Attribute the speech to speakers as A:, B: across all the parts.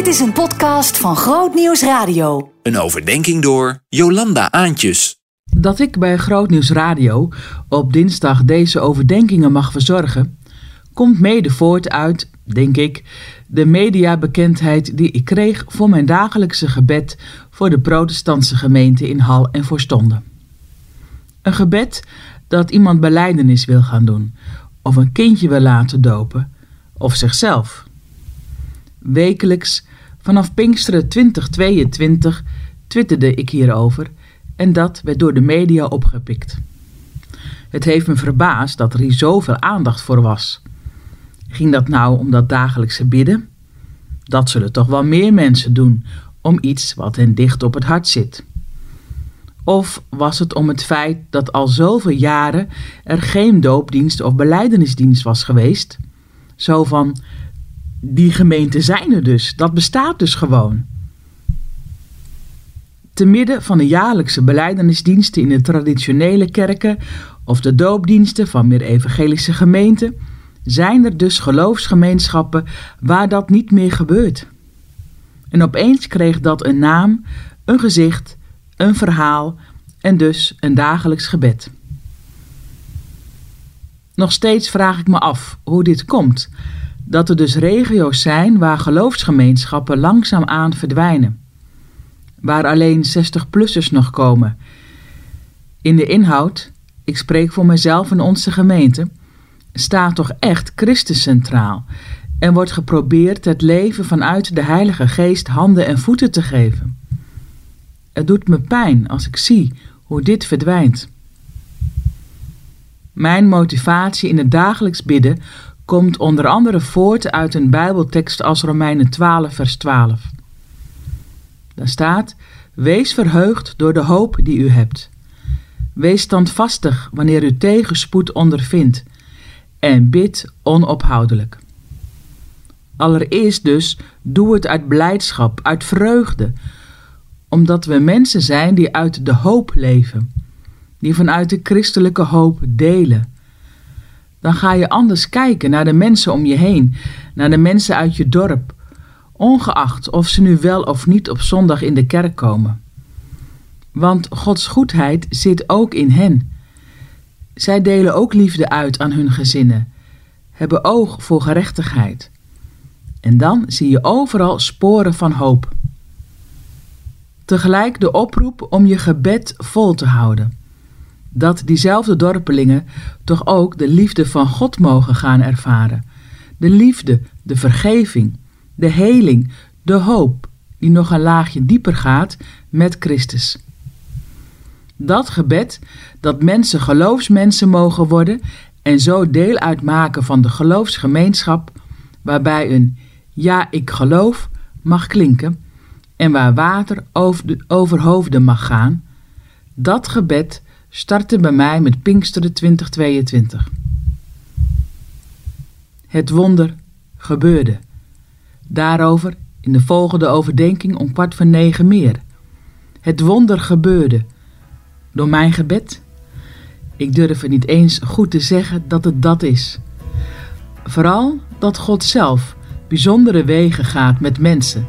A: Dit is een podcast van Groot Nieuws Radio.
B: Een overdenking door Jolanda Aantjes.
C: Dat ik bij Groot Nieuws Radio op dinsdag deze overdenkingen mag verzorgen, komt mede voort uit, denk ik, de mediabekendheid die ik kreeg voor mijn dagelijkse gebed voor de protestantse gemeente in Hal en Voorstonden. Een gebed dat iemand beleidenis wil gaan doen, of een kindje wil laten dopen, of zichzelf. Wekelijks vanaf Pinksteren 2022 twitterde ik hierover en dat werd door de media opgepikt. Het heeft me verbaasd dat er hier zoveel aandacht voor was. Ging dat nou om dat dagelijkse bidden? Dat zullen toch wel meer mensen doen om iets wat hen dicht op het hart zit. Of was het om het feit dat al zoveel jaren er geen doopdienst of beleidenisdienst was geweest? Zo van, die gemeenten zijn er dus, dat bestaat dus gewoon. Te midden van de jaarlijkse beleidenisdiensten in de traditionele kerken of de doopdiensten van meer evangelische gemeenten, zijn er dus geloofsgemeenschappen waar dat niet meer gebeurt. En opeens kreeg dat een naam, een gezicht, een verhaal en dus een dagelijks gebed. Nog steeds vraag ik me af hoe dit komt, dat er dus regio's zijn waar geloofsgemeenschappen langzaamaan verdwijnen, waar alleen 60-plussers nog komen. In de inhoud, ik spreek voor mezelf en onze gemeente, staat toch echt Christus centraal en wordt geprobeerd het leven vanuit de Heilige Geest handen en voeten te geven. Het doet me pijn als ik zie hoe dit verdwijnt. Mijn motivatie in het dagelijks bidden komt onder andere voort uit een Bijbeltekst als Romeinen 12, vers 12. Daar staat: Wees verheugd door de hoop die u hebt. Wees standvastig wanneer u tegenspoed ondervindt en bid onophoudelijk. Allereerst dus, doe het uit blijdschap, uit vreugde, omdat we mensen zijn die uit de hoop leven, die vanuit de christelijke hoop delen. Dan ga je anders kijken naar de mensen om je heen, naar de mensen uit je dorp, ongeacht of ze nu wel of niet op zondag in de kerk komen. Want Gods goedheid zit ook in hen. Zij delen ook liefde uit aan hun gezinnen, hebben oog voor gerechtigheid. En dan zie je overal sporen van hoop. Tegelijk de oproep om je gebed vol te houden. Dat diezelfde dorpelingen toch ook de liefde van God mogen gaan ervaren. De liefde, de vergeving, de heling, de hoop, die nog een laagje dieper gaat met Christus. Dat gebed, dat mensen geloofsmensen mogen worden en zo deel uitmaken van de geloofsgemeenschap, waarbij een ja, ik geloof mag klinken en waar water over, over hoofden mag gaan, dat gebed startte bij mij met Pinksteren 2022. Het wonder gebeurde. Daarover in de volgende overdenking om kwart voor negen meer. Het wonder gebeurde. Door mijn gebed? Ik durf het niet eens goed te zeggen dat het dat is. Vooral dat God zelf bijzondere wegen gaat met mensen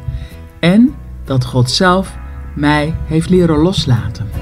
C: en dat God zelf mij heeft leren loslaten.